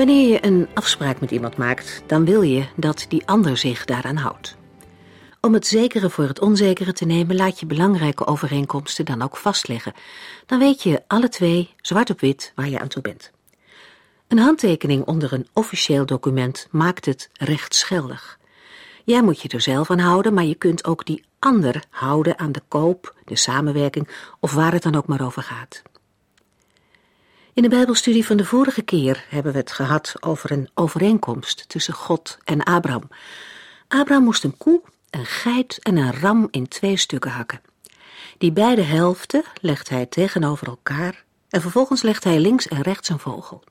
Wanneer je een afspraak met iemand maakt, dan wil je dat die ander zich daaraan houdt. Om het zekere voor het onzekere te nemen, laat je belangrijke overeenkomsten dan ook vastleggen. Dan weet je alle twee, zwart op wit, waar je aan toe bent. Een handtekening onder een officieel document maakt het rechtsgeldig. Jij moet je er zelf aan houden, maar je kunt ook die ander houden aan de koop, de samenwerking of waar het dan ook maar over gaat. In de Bijbelstudie van de vorige keer hebben we het gehad over een overeenkomst tussen God en Abraham. Abraham moest een koe, een geit en een ram in twee stukken hakken. Die beide helften legt hij tegenover elkaar en vervolgens legt hij links en rechts een vogel.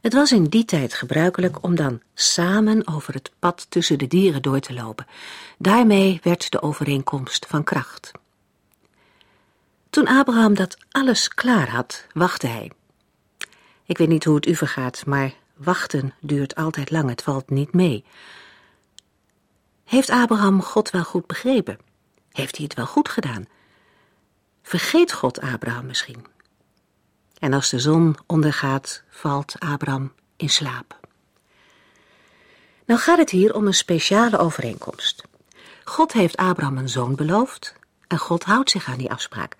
Het was in die tijd gebruikelijk om dan samen over het pad tussen de dieren door te lopen. Daarmee werd de overeenkomst van kracht. Toen Abraham dat alles klaar had, wachtte hij. Ik weet niet hoe het u vergaat, maar wachten duurt altijd lang, het valt niet mee. Heeft Abraham God wel goed begrepen? Heeft hij het wel goed gedaan? Vergeet God Abraham misschien? En als de zon ondergaat, valt Abraham in slaap. Nou gaat het hier om een speciale overeenkomst. God heeft Abraham een zoon beloofd en God houdt zich aan die afspraak.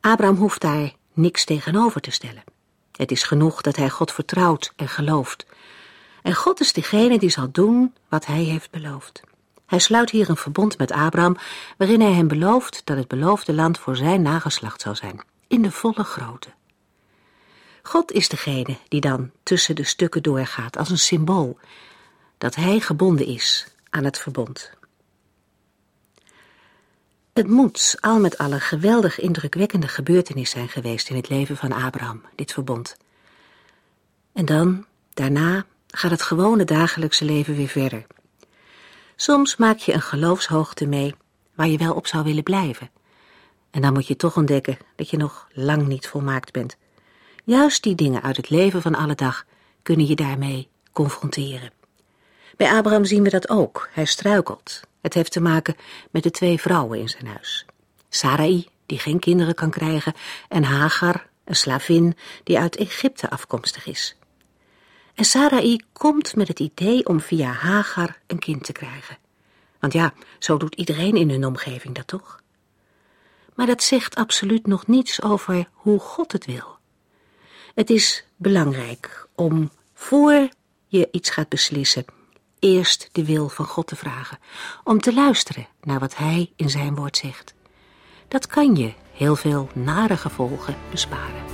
Abraham hoeft daar niks tegenover te stellen. Het is genoeg dat hij God vertrouwt en gelooft. En God is degene die zal doen wat hij heeft beloofd. Hij sluit hier een verbond met Abraham, waarin hij hem belooft dat het beloofde land voor zijn nageslacht zou zijn, in de volle grootte. God is degene die dan tussen de stukken doorgaat als een symbool dat hij gebonden is aan het verbond. Het moet al met alle geweldig indrukwekkende gebeurtenis zijn geweest in het leven van Abraham, dit verbond. En dan, daarna, gaat het gewone dagelijkse leven weer verder. Soms maak je een geloofshoogte mee waar je wel op zou willen blijven. En dan moet je toch ontdekken dat je nog lang niet volmaakt bent. Juist die dingen uit het leven van alle dag kunnen je daarmee confronteren. Bij Abraham zien we dat ook. Hij struikelt. Het heeft te maken met de twee vrouwen in zijn huis. Sarai, die geen kinderen kan krijgen, en Hagar, een slavin die uit Egypte afkomstig is. En Sarai komt met het idee om via Hagar een kind te krijgen. Want ja, zo doet iedereen in hun omgeving dat toch? Maar dat zegt absoluut nog niets over hoe God het wil. Het is belangrijk om voor je iets gaat beslissen, eerst de wil van God te vragen, om te luisteren naar wat Hij in Zijn woord zegt. Dat kan je heel veel nare gevolgen besparen.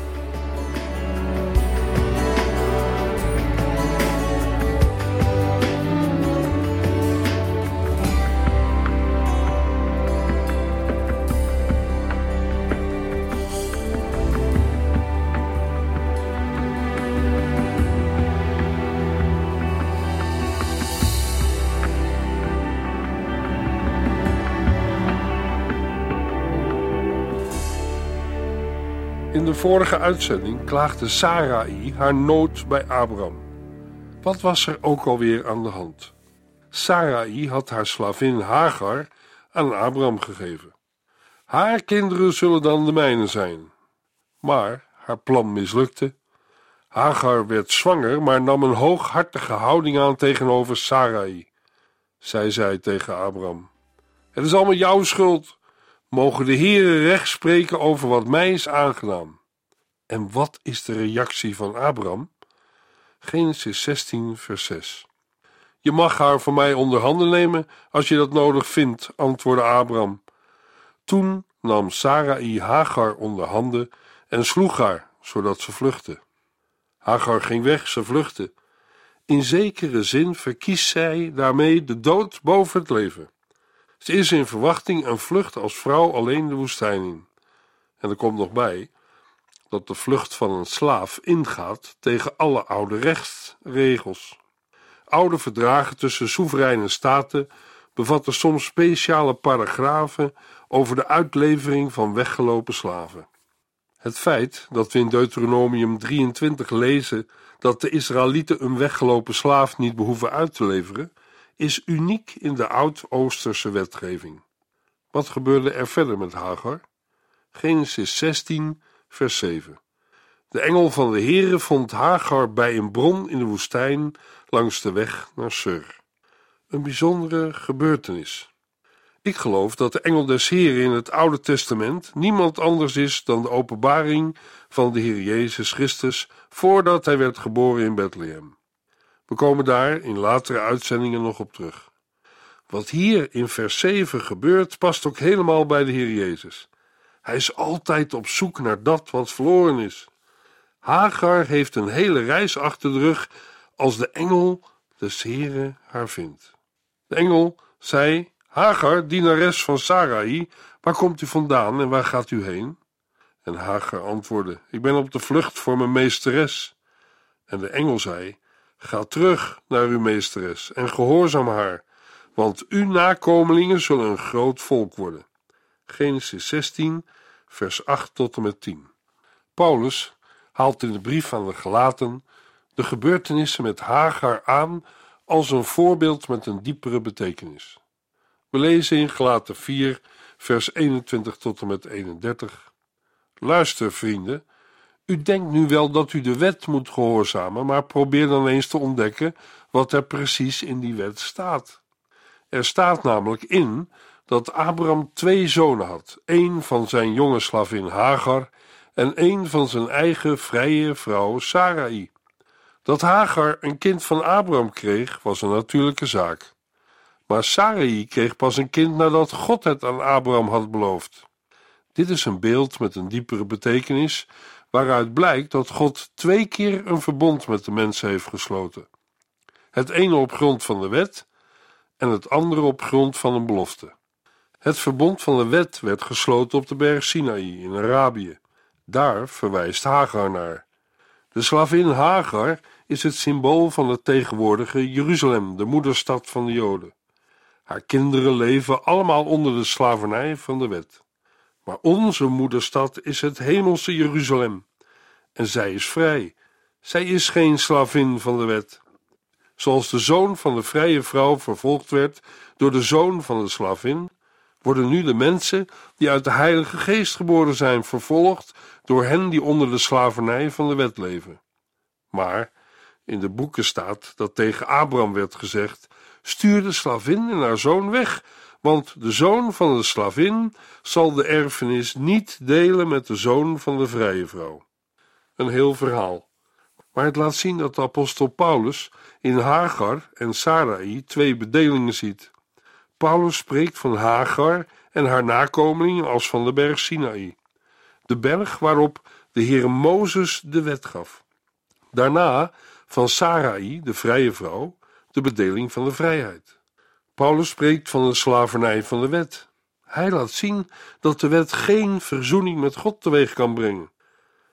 De vorige uitzending klaagde Sarai haar nood bij Abraham. Wat was er ook alweer aan de hand? Sarai had haar slavin Hagar aan Abraham gegeven. Haar kinderen zullen dan de mijne zijn. Maar haar plan mislukte. Hagar werd zwanger, maar nam een hooghartige houding aan tegenover Sarai. Zij zei tegen Abraham: Het is allemaal jouw schuld. Mogen de Heere recht spreken over wat mij is aangedaan. En wat is de reactie van Abraham? Genesis 16, vers 6. Je mag haar voor mij onder handen nemen als je dat nodig vindt, antwoordde Abraham. Toen nam Sarai Hagar onder handen en sloeg haar, zodat ze vluchtte. Hagar ging weg, ze vluchtte. In zekere zin verkiest zij daarmee de dood boven het leven. Ze is in verwachting en vlucht als vrouw alleen de woestijn in. En er komt nog bij: dat de vlucht van een slaaf ingaat tegen alle oude rechtsregels. Oude verdragen tussen soevereine staten bevatten soms speciale paragrafen over de uitlevering van weggelopen slaven. Het feit dat we in Deuteronomium 23 lezen dat de Israëlieten een weggelopen slaaf niet behoeven uit te leveren, is uniek in de Oud-Oosterse wetgeving. Wat gebeurde er verder met Hagar? Genesis 16, vers 7. De engel van de Heere vond Hagar bij een bron in de woestijn langs de weg naar Sur. Een bijzondere gebeurtenis. Ik geloof dat de engel des Heeren in het Oude Testament niemand anders is dan de openbaring van de Heer Jezus Christus voordat hij werd geboren in Bethlehem. We komen daar in latere uitzendingen nog op terug. Wat hier in vers 7 gebeurt, past ook helemaal bij de Heer Jezus. Hij is altijd op zoek naar dat wat verloren is. Hagar heeft een hele reis achter de rug als de engel des Heren haar vindt. De engel zei: Hagar, dienares van Sarai, waar komt u vandaan en waar gaat u heen? En Hagar antwoordde: Ik ben op de vlucht voor mijn meesteres. En de engel zei: Ga terug naar uw meesteres en gehoorzaam haar, want uw nakomelingen zullen een groot volk worden. Genesis 16, vers 8 tot en met 10. Paulus haalt in de brief aan de Gelaten de gebeurtenissen met Hagar aan als een voorbeeld met een diepere betekenis. We lezen in Gelaten 4, vers 21 tot en met 31. Luister, vrienden, u denkt nu wel dat u de wet moet gehoorzamen, maar probeer dan eens te ontdekken wat er precies in die wet staat. Er staat namelijk in dat Abraham twee zonen had: één van zijn jonge slavin Hagar en één van zijn eigen vrije vrouw Sarai. Dat Hagar een kind van Abraham kreeg, was een natuurlijke zaak. Maar Sarai kreeg pas een kind nadat God het aan Abraham had beloofd. Dit is een beeld met een diepere betekenis, waaruit blijkt dat God twee keer een verbond met de mensen heeft gesloten. Het ene op grond van de wet en het andere op grond van een belofte. Het verbond van de wet werd gesloten op de berg Sinaï in Arabië. Daar verwijst Hagar naar. De slavin Hagar is het symbool van het tegenwoordige Jeruzalem, de moederstad van de Joden. Haar kinderen leven allemaal onder de slavernij van de wet. Maar onze moederstad is het hemelse Jeruzalem. En zij is vrij. Zij is geen slavin van de wet. Zoals de zoon van de vrije vrouw vervolgd werd door de zoon van de slavin, worden nu de mensen die uit de Heilige Geest geboren zijn vervolgd door hen die onder de slavernij van de wet leven. Maar in de boeken staat dat tegen Abraham werd gezegd: stuur de slavin en haar zoon weg, want de zoon van de slavin zal de erfenis niet delen met de zoon van de vrije vrouw. Een heel verhaal. Maar het laat zien dat de apostel Paulus in Hagar en Sarai twee bedelingen ziet. Paulus spreekt van Hagar en haar nakomelingen als van de berg Sinaï, de berg waarop de Heer Mozes de wet gaf. Daarna van Sarai, de vrije vrouw, de bedeling van de vrijheid. Paulus spreekt van de slavernij van de wet. Hij laat zien dat de wet geen verzoening met God teweeg kan brengen.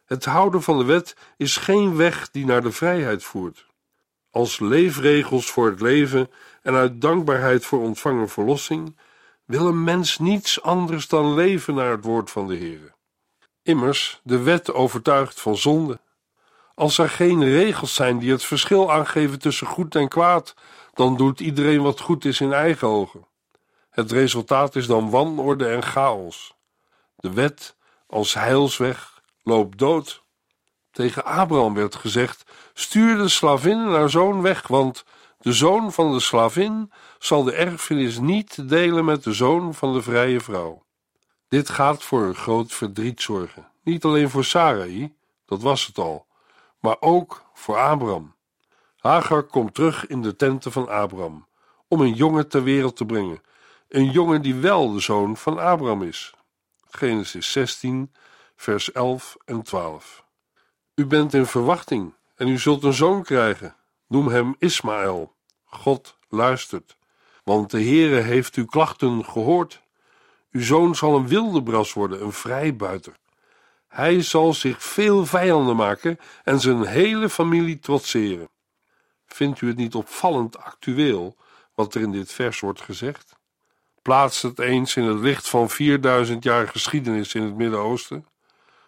Het houden van de wet is geen weg die naar de vrijheid voert. Als leefregels voor het leven en uit dankbaarheid voor ontvangen verlossing wil een mens niets anders dan leven naar het woord van de Heer. Immers, de wet overtuigt van zonde. Als er geen regels zijn die het verschil aangeven tussen goed en kwaad, dan doet iedereen wat goed is in eigen ogen. Het resultaat is dan wanorde en chaos. De wet als heilsweg loopt dood. Tegen Abraham werd gezegd: stuur de slavin en haar zoon weg, want de zoon van de slavin zal de erfenis niet delen met de zoon van de vrije vrouw. Dit gaat voor een groot verdriet zorgen. Niet alleen voor Sarai, dat was het al, maar ook voor Abraham. Hagar komt terug in de tenten van Abraham om een jongen ter wereld te brengen. Een jongen die wel de zoon van Abraham is. Genesis 16, vers 11 en 12. U bent in verwachting en u zult een zoon krijgen. Noem hem Ismaël. God luistert, want de Heere heeft uw klachten gehoord. Uw zoon zal een wilde bras worden, een vrijbuiter. Hij zal zich veel vijanden maken en zijn hele familie trotseren. Vindt u het niet opvallend actueel wat er in dit vers wordt gezegd? Plaats het eens in het licht van 4000 jaar geschiedenis in het Midden-Oosten.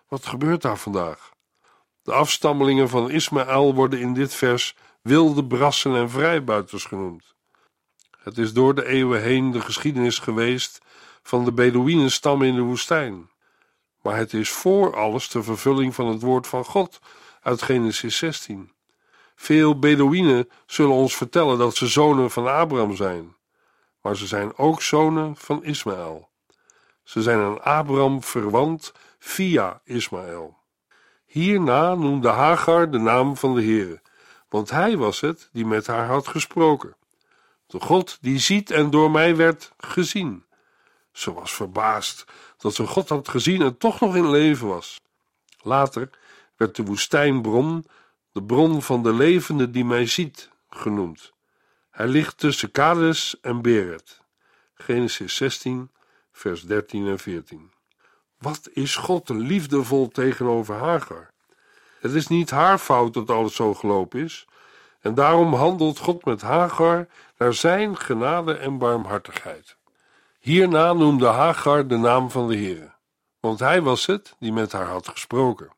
Wat gebeurt daar vandaag? De afstammelingen van Ismaël worden in dit vers wilde brassen en vrijbuiters genoemd. Het is door de eeuwen heen de geschiedenis geweest van de Bedouinenstam in de woestijn. Maar het is voor alles de vervulling van het woord van God uit Genesis 16. Veel Bedouinen zullen ons vertellen dat ze zonen van Abraham zijn, maar ze zijn ook zonen van Ismaël. Ze zijn aan Abraham verwant via Ismaël. Hierna noemde Hagar de naam van de Heere, want hij was het die met haar had gesproken. De God die ziet en door mij werd gezien. Ze was verbaasd dat ze God had gezien en toch nog in leven was. Later werd de woestijnbron de bron van de levende die mij ziet genoemd. Hij ligt tussen Kades en Beret. Genesis 16, vers 13 en 14. Wat is God liefdevol tegenover Hagar? Het is niet haar fout dat alles zo gelopen is, en daarom handelt God met Hagar naar zijn genade en barmhartigheid. Hierna noemde Hagar de naam van de Heere, want hij was het die met haar had gesproken.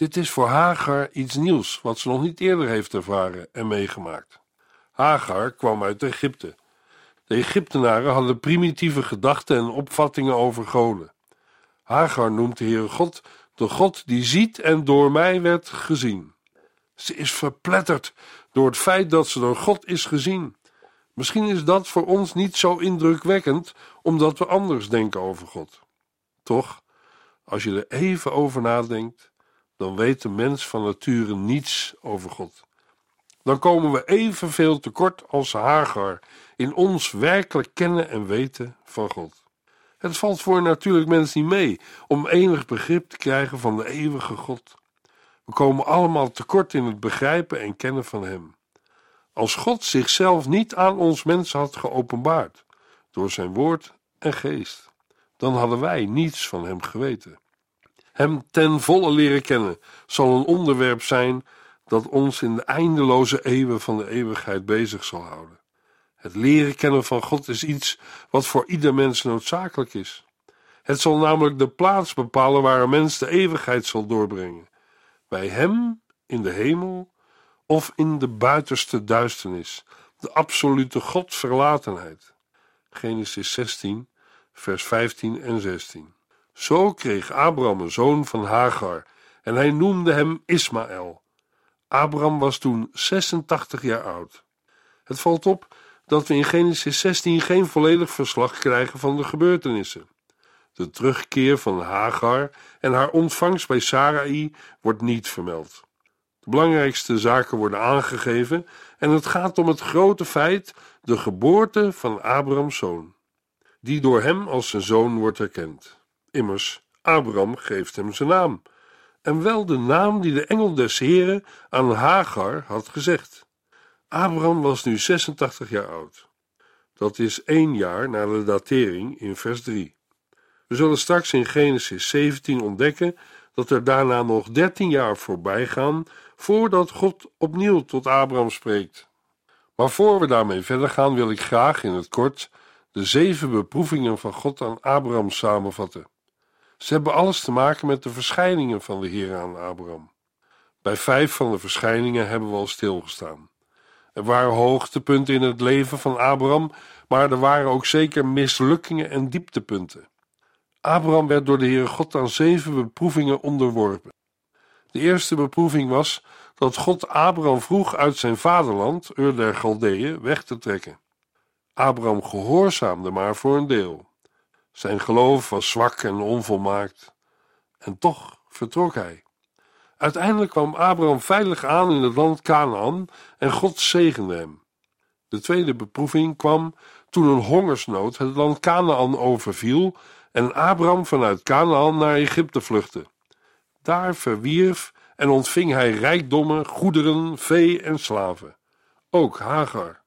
Dit is voor Hagar iets nieuws wat ze nog niet eerder heeft ervaren en meegemaakt. Hagar kwam uit Egypte. De Egyptenaren hadden primitieve gedachten en opvattingen over goden. Hagar noemt de Heere God de God die ziet en door mij werd gezien. Ze is verpletterd door het feit dat ze door God is gezien. Misschien is dat voor ons niet zo indrukwekkend, omdat we anders denken over God. Toch, als je er even over nadenkt, dan weet de mens van nature niets over God. Dan komen we evenveel tekort als Hagar in ons werkelijk kennen en weten van God. Het valt voor natuurlijk mensen niet mee om enig begrip te krijgen van de eeuwige God. We komen allemaal tekort in het begrijpen en kennen van Hem. Als God zichzelf niet aan ons mens had geopenbaard door zijn woord en geest, dan hadden wij niets van Hem geweten. Hem ten volle leren kennen zal een onderwerp zijn dat ons in de eindeloze eeuwen van de eeuwigheid bezig zal houden. Het leren kennen van God is iets wat voor ieder mens noodzakelijk is. Het zal namelijk de plaats bepalen waar een mens de eeuwigheid zal doorbrengen: bij Hem in de hemel of in de buitenste duisternis, de absolute Godverlatenheid. Genesis 16, vers 15 en 16. Zo kreeg Abraham een zoon van Hagar en hij noemde hem Ismaël. Abraham was toen 86 jaar oud. Het valt op dat we in Genesis 16 geen volledig verslag krijgen van de gebeurtenissen. De terugkeer van Hagar en haar ontvangst bij Sarai wordt niet vermeld. De belangrijkste zaken worden aangegeven en het gaat om het grote feit de geboorte van Abrahams zoon, die door hem als zijn zoon wordt erkend. Immers, Abraham geeft hem zijn naam, en wel de naam die de engel des Heren aan Hagar had gezegd. Abraham was nu 86 jaar oud. Dat is één jaar na de datering in vers 3. We zullen straks in Genesis 17 ontdekken dat er daarna nog 13 jaar voorbij gaan voordat God opnieuw tot Abraham spreekt. Maar voor we daarmee verder gaan, wil ik graag in het kort de zeven beproevingen van God aan Abraham samenvatten. Ze hebben alles te maken met de verschijningen van de Heer aan Abraham. Bij vijf van de verschijningen hebben we al stilgestaan. Er waren hoogtepunten in het leven van Abraham, maar er waren ook zeker mislukkingen en dieptepunten. Abraham werd door de Heere God aan zeven beproevingen onderworpen. De eerste beproeving was dat God Abraham vroeg uit zijn vaderland, Ur der Galdeeën, weg te trekken. Abraham gehoorzaamde maar voor een deel. Zijn geloof was zwak en onvolmaakt. En toch vertrok hij. Uiteindelijk kwam Abraham veilig aan in het land Canaan en God zegende hem. De tweede beproeving kwam toen een hongersnood het land Canaan overviel en Abraham vanuit Canaan naar Egypte vluchtte. Daar verwierf en ontving hij rijkdommen, goederen, vee en slaven. Ook Hagar.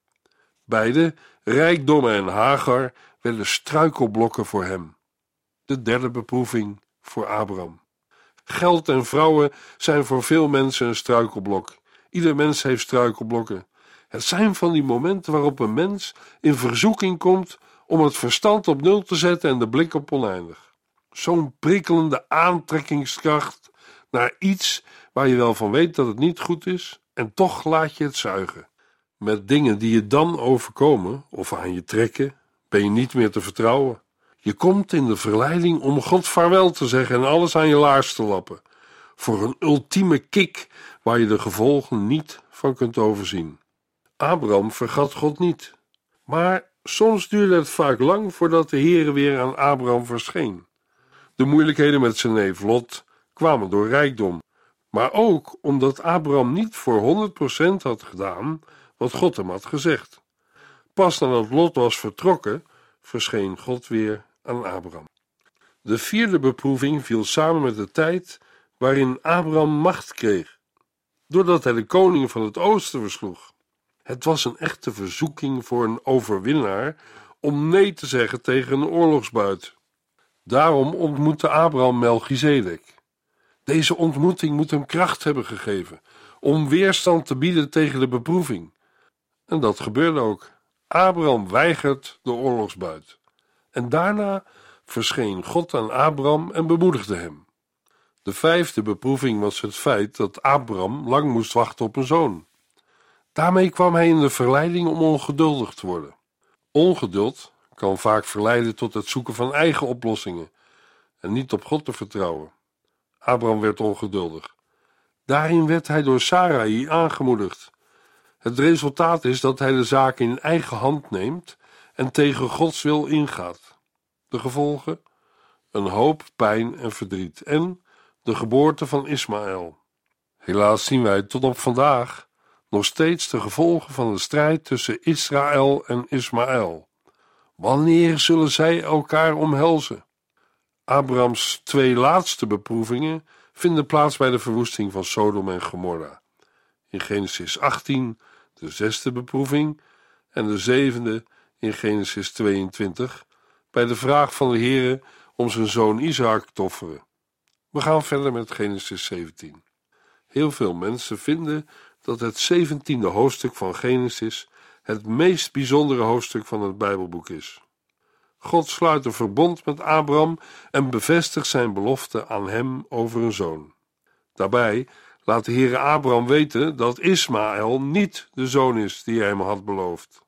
Beide, rijkdommen en Hagar, werden struikelblokken voor hem. De derde beproeving voor Abraham. Geld en vrouwen zijn voor veel mensen een struikelblok. Ieder mens heeft struikelblokken. Het zijn van die momenten waarop een mens in verzoeking komt om het verstand op nul te zetten en de blik op oneindig. Zo'n prikkelende aantrekkingskracht naar iets waar je wel van weet dat het niet goed is, en toch laat je het zuigen. Met dingen die je dan overkomen of aan je trekken, ben je niet meer te vertrouwen. Je komt in de verleiding om God vaarwel te zeggen en alles aan je laars te lappen, voor een ultieme kick waar je de gevolgen niet van kunt overzien. Abraham vergat God niet, maar soms duurde het vaak lang voordat de Heere weer aan Abraham verscheen. De moeilijkheden met zijn neef Lot kwamen door rijkdom, maar ook omdat Abraham niet voor 100% had gedaan wat God hem had gezegd. Pas nadat Lot was vertrokken, verscheen God weer aan Abraham. De vierde beproeving viel samen met de tijd waarin Abraham macht kreeg, doordat hij de koning van het oosten versloeg. Het was een echte verzoeking voor een overwinnaar om nee te zeggen tegen een oorlogsbuit. Daarom ontmoette Abraham Melchizedek. Deze ontmoeting moet hem kracht hebben gegeven om weerstand te bieden tegen de beproeving. En dat gebeurde ook. Abraham weigert de oorlogsbuit. En daarna verscheen God aan Abraham en bemoedigde hem. De vijfde beproeving was het feit dat Abraham lang moest wachten op een zoon. Daarmee kwam hij in de verleiding om ongeduldig te worden. Ongeduld kan vaak verleiden tot het zoeken van eigen oplossingen en niet op God te vertrouwen. Abraham werd ongeduldig. Daarin werd hij door Sarai aangemoedigd. Het resultaat is dat hij de zaak in eigen hand neemt en tegen Gods wil ingaat. De gevolgen? Een hoop pijn en verdriet en de geboorte van Ismaël. Helaas zien wij tot op vandaag nog steeds de gevolgen van de strijd tussen Israël en Ismaël. Wanneer zullen zij elkaar omhelzen? Abrahams twee laatste beproevingen vinden plaats bij de verwoesting van Sodom en Gomorra. In Genesis 18 de zesde beproeving en de zevende in Genesis 22 bij de vraag van de Heere om zijn zoon Isaac te offeren. We gaan verder met Genesis 17. Heel veel mensen vinden dat het zeventiende hoofdstuk van Genesis het meest bijzondere hoofdstuk van het Bijbelboek is. God sluit een verbond met Abraham en bevestigt zijn belofte aan hem over een zoon. Daarbij laat de Heere Abraham weten dat Ismaël niet de zoon is die hij hem had beloofd.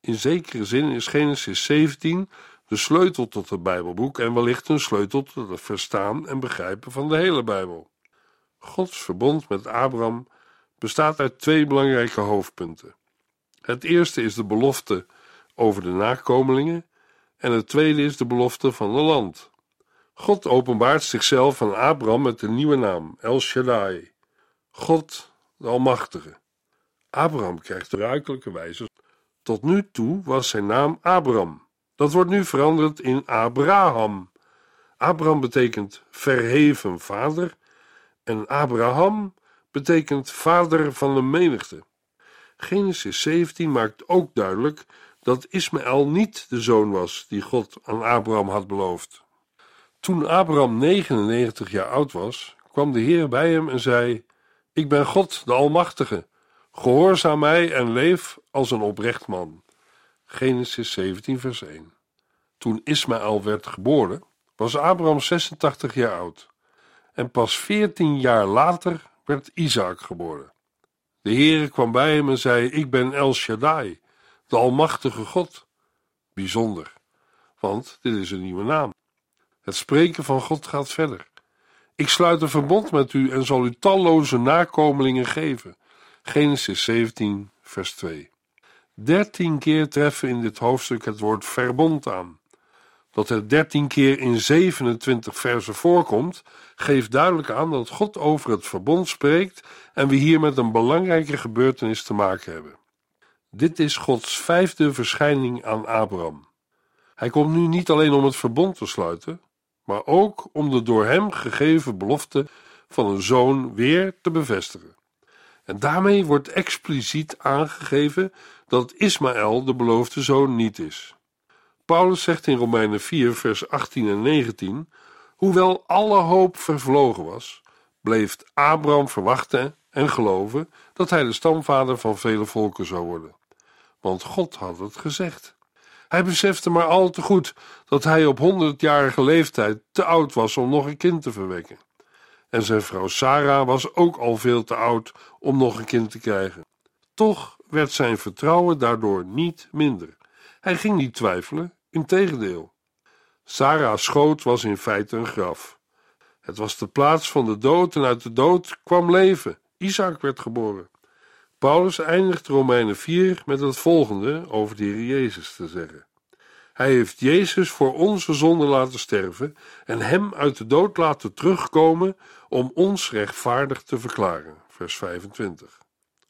In zekere zin is Genesis 17 de sleutel tot het Bijbelboek en wellicht een sleutel tot het verstaan en begrijpen van de hele Bijbel. Gods verbond met Abraham bestaat uit twee belangrijke hoofdpunten. Het eerste is de belofte over de nakomelingen en het tweede is de belofte van een land. God openbaart zichzelf aan Abraham met een nieuwe naam, El Shaddai, God de Almachtige. Abraham krijgt de ruikelijke wijze. Tot nu toe was zijn naam Abraham. Dat wordt nu veranderd in Abraham. Abraham betekent verheven vader en Abraham betekent vader van de menigte. Genesis 17 maakt ook duidelijk dat Ismaël niet de zoon was die God aan Abraham had beloofd. Toen Abraham 99 jaar oud was, kwam de Heer bij hem en zei: Ik ben God, de Almachtige. Gehoorzaam mij en leef als een oprecht man. Genesis 17, vers 1. Toen Ismaël werd geboren, was Abraham 86 jaar oud. En pas 14 jaar later werd Isaac geboren. De Heere kwam bij hem en zei: Ik ben El Shaddai, de Almachtige God. Bijzonder, want dit is een nieuwe naam. Het spreken van God gaat verder. Ik sluit een verbond met u en zal u talloze nakomelingen geven. Genesis 17, vers 2. Dertien keer treffen in dit hoofdstuk het woord verbond aan. Dat het dertien keer in 27 versen voorkomt, geeft duidelijk aan dat God over het verbond spreekt en we hier met een belangrijke gebeurtenis te maken hebben. Dit is Gods vijfde verschijning aan Abraham. Hij komt nu niet alleen om het verbond te sluiten, maar ook om de door hem gegeven belofte van een zoon weer te bevestigen. En daarmee wordt expliciet aangegeven dat Ismaël de beloofde zoon niet is. Paulus zegt in Romeinen 4, vers 18 en 19: Hoewel alle hoop vervlogen was, bleef Abraham verwachten en geloven dat hij de stamvader van vele volken zou worden. Want God had het gezegd. Hij besefte maar al te goed dat hij op honderdjarige leeftijd te oud was om nog een kind te verwekken. En zijn vrouw Sarah was ook al veel te oud om nog een kind te krijgen. Toch werd zijn vertrouwen daardoor niet minder. Hij ging niet twijfelen, integendeel. Sarah's schoot was in feite een graf. Het was de plaats van de dood en uit de dood kwam leven. Isaac werd geboren. Paulus eindigt Romeinen 4 met het volgende over de Heer Jezus te zeggen. Hij heeft Jezus voor onze zonde laten sterven en hem uit de dood laten terugkomen om ons rechtvaardig te verklaren. Vers 25.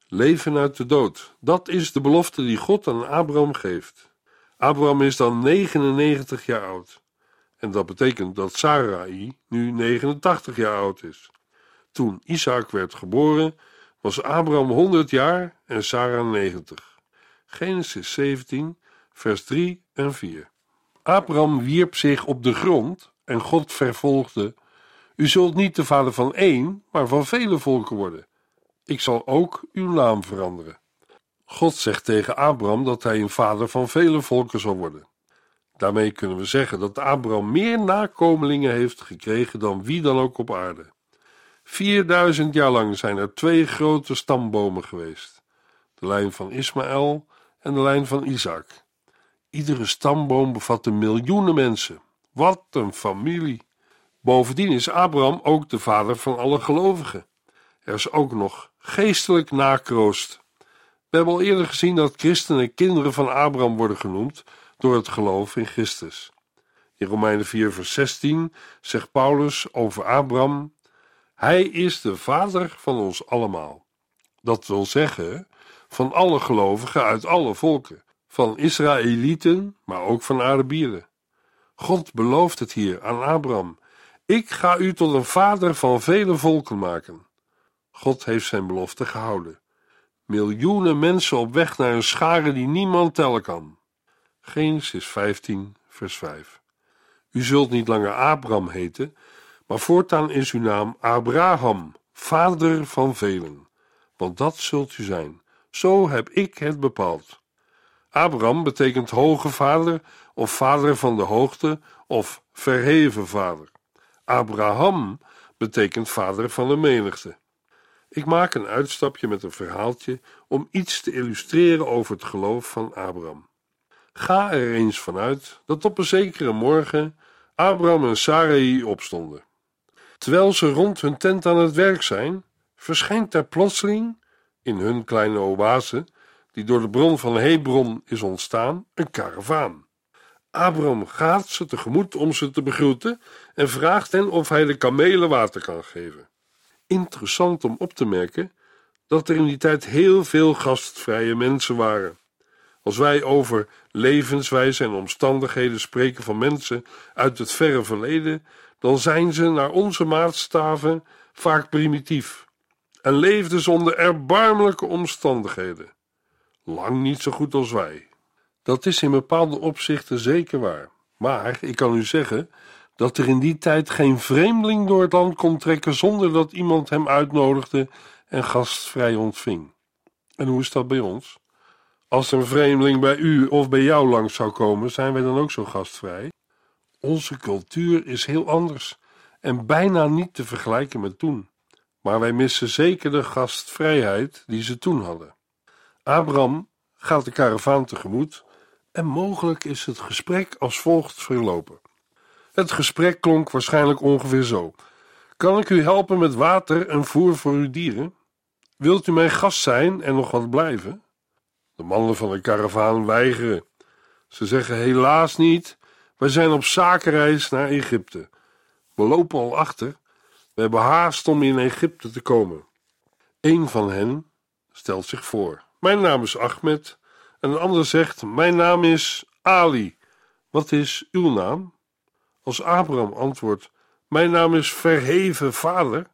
Leven uit de dood, dat is de belofte die God aan Abraham geeft. Abraham is dan 99 jaar oud. En dat betekent dat Sarai nu 89 jaar oud is. Toen Isaac werd geboren, was Abraham 100 jaar en Sarah 90. Genesis 17, vers 3 en 4. Abraham wierp zich op de grond en God vervolgde: U zult niet de vader van één, maar van vele volken worden. Ik zal ook uw naam veranderen. God zegt tegen Abraham dat hij een vader van vele volken zal worden. Daarmee kunnen we zeggen dat Abraham meer nakomelingen heeft gekregen dan wie dan ook op aarde. 4000 jaar lang zijn er twee grote stambomen geweest: de lijn van Ismaël en de lijn van Isaac. Iedere stamboom bevatte miljoenen mensen. Wat een familie! Bovendien is Abraham ook de vader van alle gelovigen. Er is ook nog geestelijk nakroost. We hebben al eerder gezien dat christenen kinderen van Abraham worden genoemd door het geloof in Christus. In Romeinen 4, vers 16 zegt Paulus over Abraham: Hij is de vader van ons allemaal. Dat wil zeggen, van alle gelovigen uit alle volken, van Israëlieten, maar ook van Arabieren. God belooft het hier aan Abraham: Ik ga u tot een vader van vele volken maken. God heeft zijn belofte gehouden. Miljoenen mensen op weg naar een schare die niemand tellen kan. Genesis 15, vers 5. U zult niet langer Abraham heten, maar voortaan is uw naam Abraham, vader van velen. Want dat zult u zijn. Zo heb ik het bepaald. Abraham betekent hoge vader of vader van de hoogte of verheven vader. Abraham betekent vader van de menigte. Ik maak een uitstapje met een verhaaltje om iets te illustreren over het geloof van Abraham. Ga er eens vanuit dat op een zekere morgen Abraham en Sarai opstonden. Terwijl ze rond hun tent aan het werk zijn, verschijnt daar plotseling, in hun kleine oase, die door de bron van Hebron is ontstaan, een karavaan. Abraham gaat ze tegemoet om ze te begroeten en vraagt hen of hij de kamelen water kan geven. Interessant om op te merken dat er in die tijd heel veel gastvrije mensen waren. Als wij over levenswijze en omstandigheden spreken van mensen uit het verre verleden, dan zijn ze naar onze maatstaven vaak primitief en leefden onder erbarmelijke omstandigheden. Lang niet zo goed als wij. Dat is in bepaalde opzichten zeker waar. Maar ik kan u zeggen dat er in die tijd geen vreemdeling door het land kon trekken zonder dat iemand hem uitnodigde en gastvrij ontving. En hoe is dat bij ons? Als een vreemdeling bij u of bij jou langs zou komen, zijn wij dan ook zo gastvrij? Onze cultuur is heel anders en bijna niet te vergelijken met toen. Maar wij missen zeker de gastvrijheid die ze toen hadden. Abraham gaat de karavaan tegemoet en mogelijk is het gesprek als volgt verlopen. Het gesprek klonk waarschijnlijk ongeveer zo: Kan ik u helpen met water en voer voor uw dieren? Wilt u mijn gast zijn en nog wat blijven? De mannen van de karavaan weigeren. Ze zeggen helaas niet. Wij zijn op zakenreis naar Egypte. We lopen al achter. We hebben haast om in Egypte te komen. Een van hen stelt zich voor. Mijn naam is Ahmed. En een ander zegt: Mijn naam is Ali. Wat is uw naam? Als Abraham antwoordt: Mijn naam is Verheven Vader,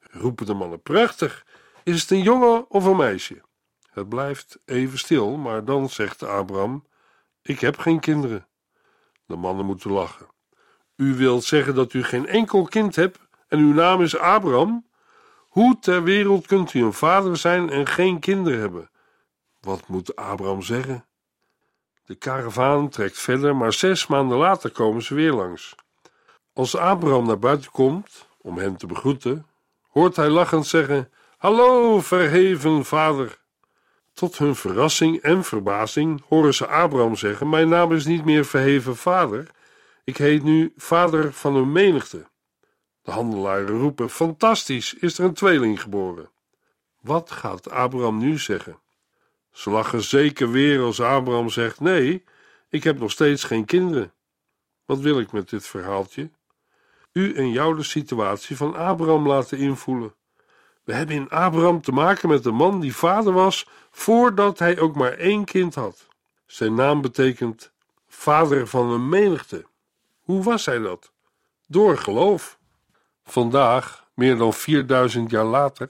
roepen de mannen: Prachtig. Is het een jongen of een meisje? Het blijft even stil, maar dan zegt Abraham: Ik heb geen kinderen. De mannen moeten lachen. U wilt zeggen dat u geen enkel kind hebt en uw naam is Abraham? Hoe ter wereld kunt u een vader zijn en geen kinderen hebben? Wat moet Abraham zeggen? De karavaan trekt verder, maar zes maanden later komen ze weer langs. Als Abraham naar buiten komt om hem te begroeten, hoort hij lachend zeggen: Hallo, verheven vader. Tot hun verrassing en verbazing horen ze Abraham zeggen: Mijn naam is niet meer verheven vader, ik heet nu vader van een menigte. De handelaren roepen: Fantastisch, is er een tweeling geboren. Wat gaat Abraham nu zeggen? Ze lachen zeker weer als Abraham zegt: Nee, ik heb nog steeds geen kinderen. Wat wil ik met dit verhaaltje? U en jou de situatie van Abraham laten invoelen. We hebben in Abraham te maken met een man die vader was voordat hij ook maar één kind had. Zijn naam betekent vader van een menigte. Hoe was hij dat? Door geloof. Vandaag, meer dan 4000 jaar later,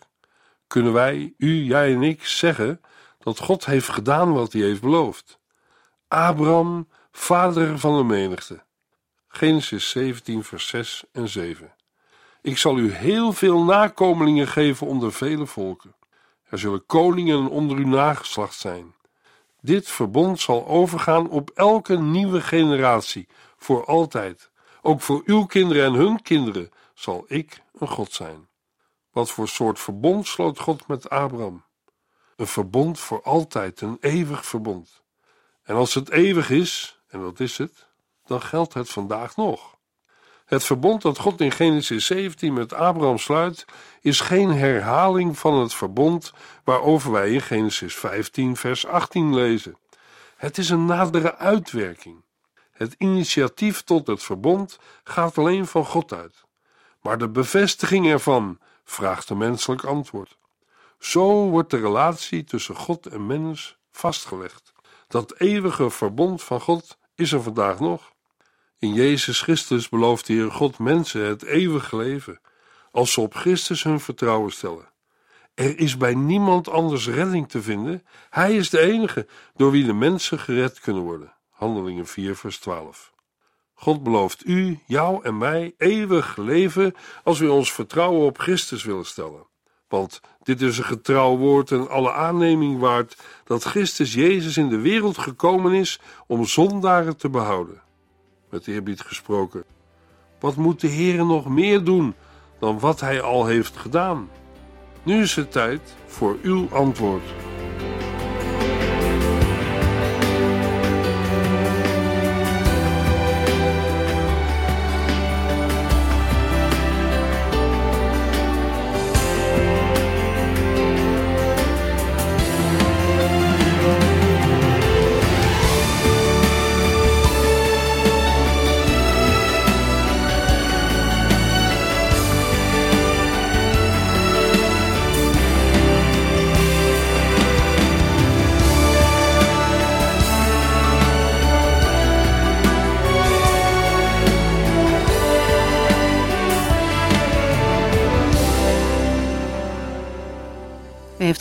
kunnen wij, u, jij en ik, zeggen dat God heeft gedaan wat hij heeft beloofd. Abraham, vader van de menigte. Genesis 17, vers 6 en 7. Ik zal u heel veel nakomelingen geven onder vele volken. Er zullen koningen onder uw nageslacht zijn. Dit verbond zal overgaan op elke nieuwe generatie, voor altijd. Ook voor uw kinderen en hun kinderen zal ik een God zijn. Wat voor soort verbond sloot God met Abraham? Een verbond voor altijd, een eeuwig verbond. En als het eeuwig is, en dat is het, dan geldt het vandaag nog. Het verbond dat God in Genesis 17 met Abraham sluit, is geen herhaling van het verbond waarover wij in Genesis 15, vers 18 lezen. Het is een nadere uitwerking. Het initiatief tot het verbond gaat alleen van God uit. Maar de bevestiging ervan vraagt een menselijk antwoord. Zo wordt de relatie tussen God en mens vastgelegd. Dat eeuwige verbond van God is er vandaag nog. In Jezus Christus belooft de Heer God mensen het eeuwige leven, als ze op Christus hun vertrouwen stellen. Er is bij niemand anders redding te vinden. Hij is de enige door wie de mensen gered kunnen worden. Handelingen 4, vers 12. God belooft u, jou en mij eeuwig leven als we ons vertrouwen op Christus willen stellen. Want dit is een getrouw woord en alle aanneming waard dat Christus Jezus in de wereld gekomen is om zondaren te behouden. Met eerbied gesproken, wat moet de Heer nog meer doen dan wat Hij al heeft gedaan? Nu is het tijd voor uw antwoord.